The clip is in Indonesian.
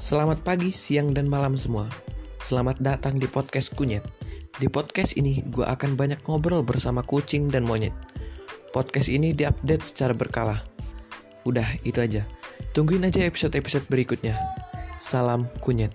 Selamat pagi, siang, dan malam semua. Selamat datang di podcast Kunyet. Di podcast ini, gue akan banyak ngobrol bersama kucing dan monyet. Podcast ini diupdate secara berkala. Udah, itu aja. Tungguin aja episode-episode berikutnya. Salam Kunyet.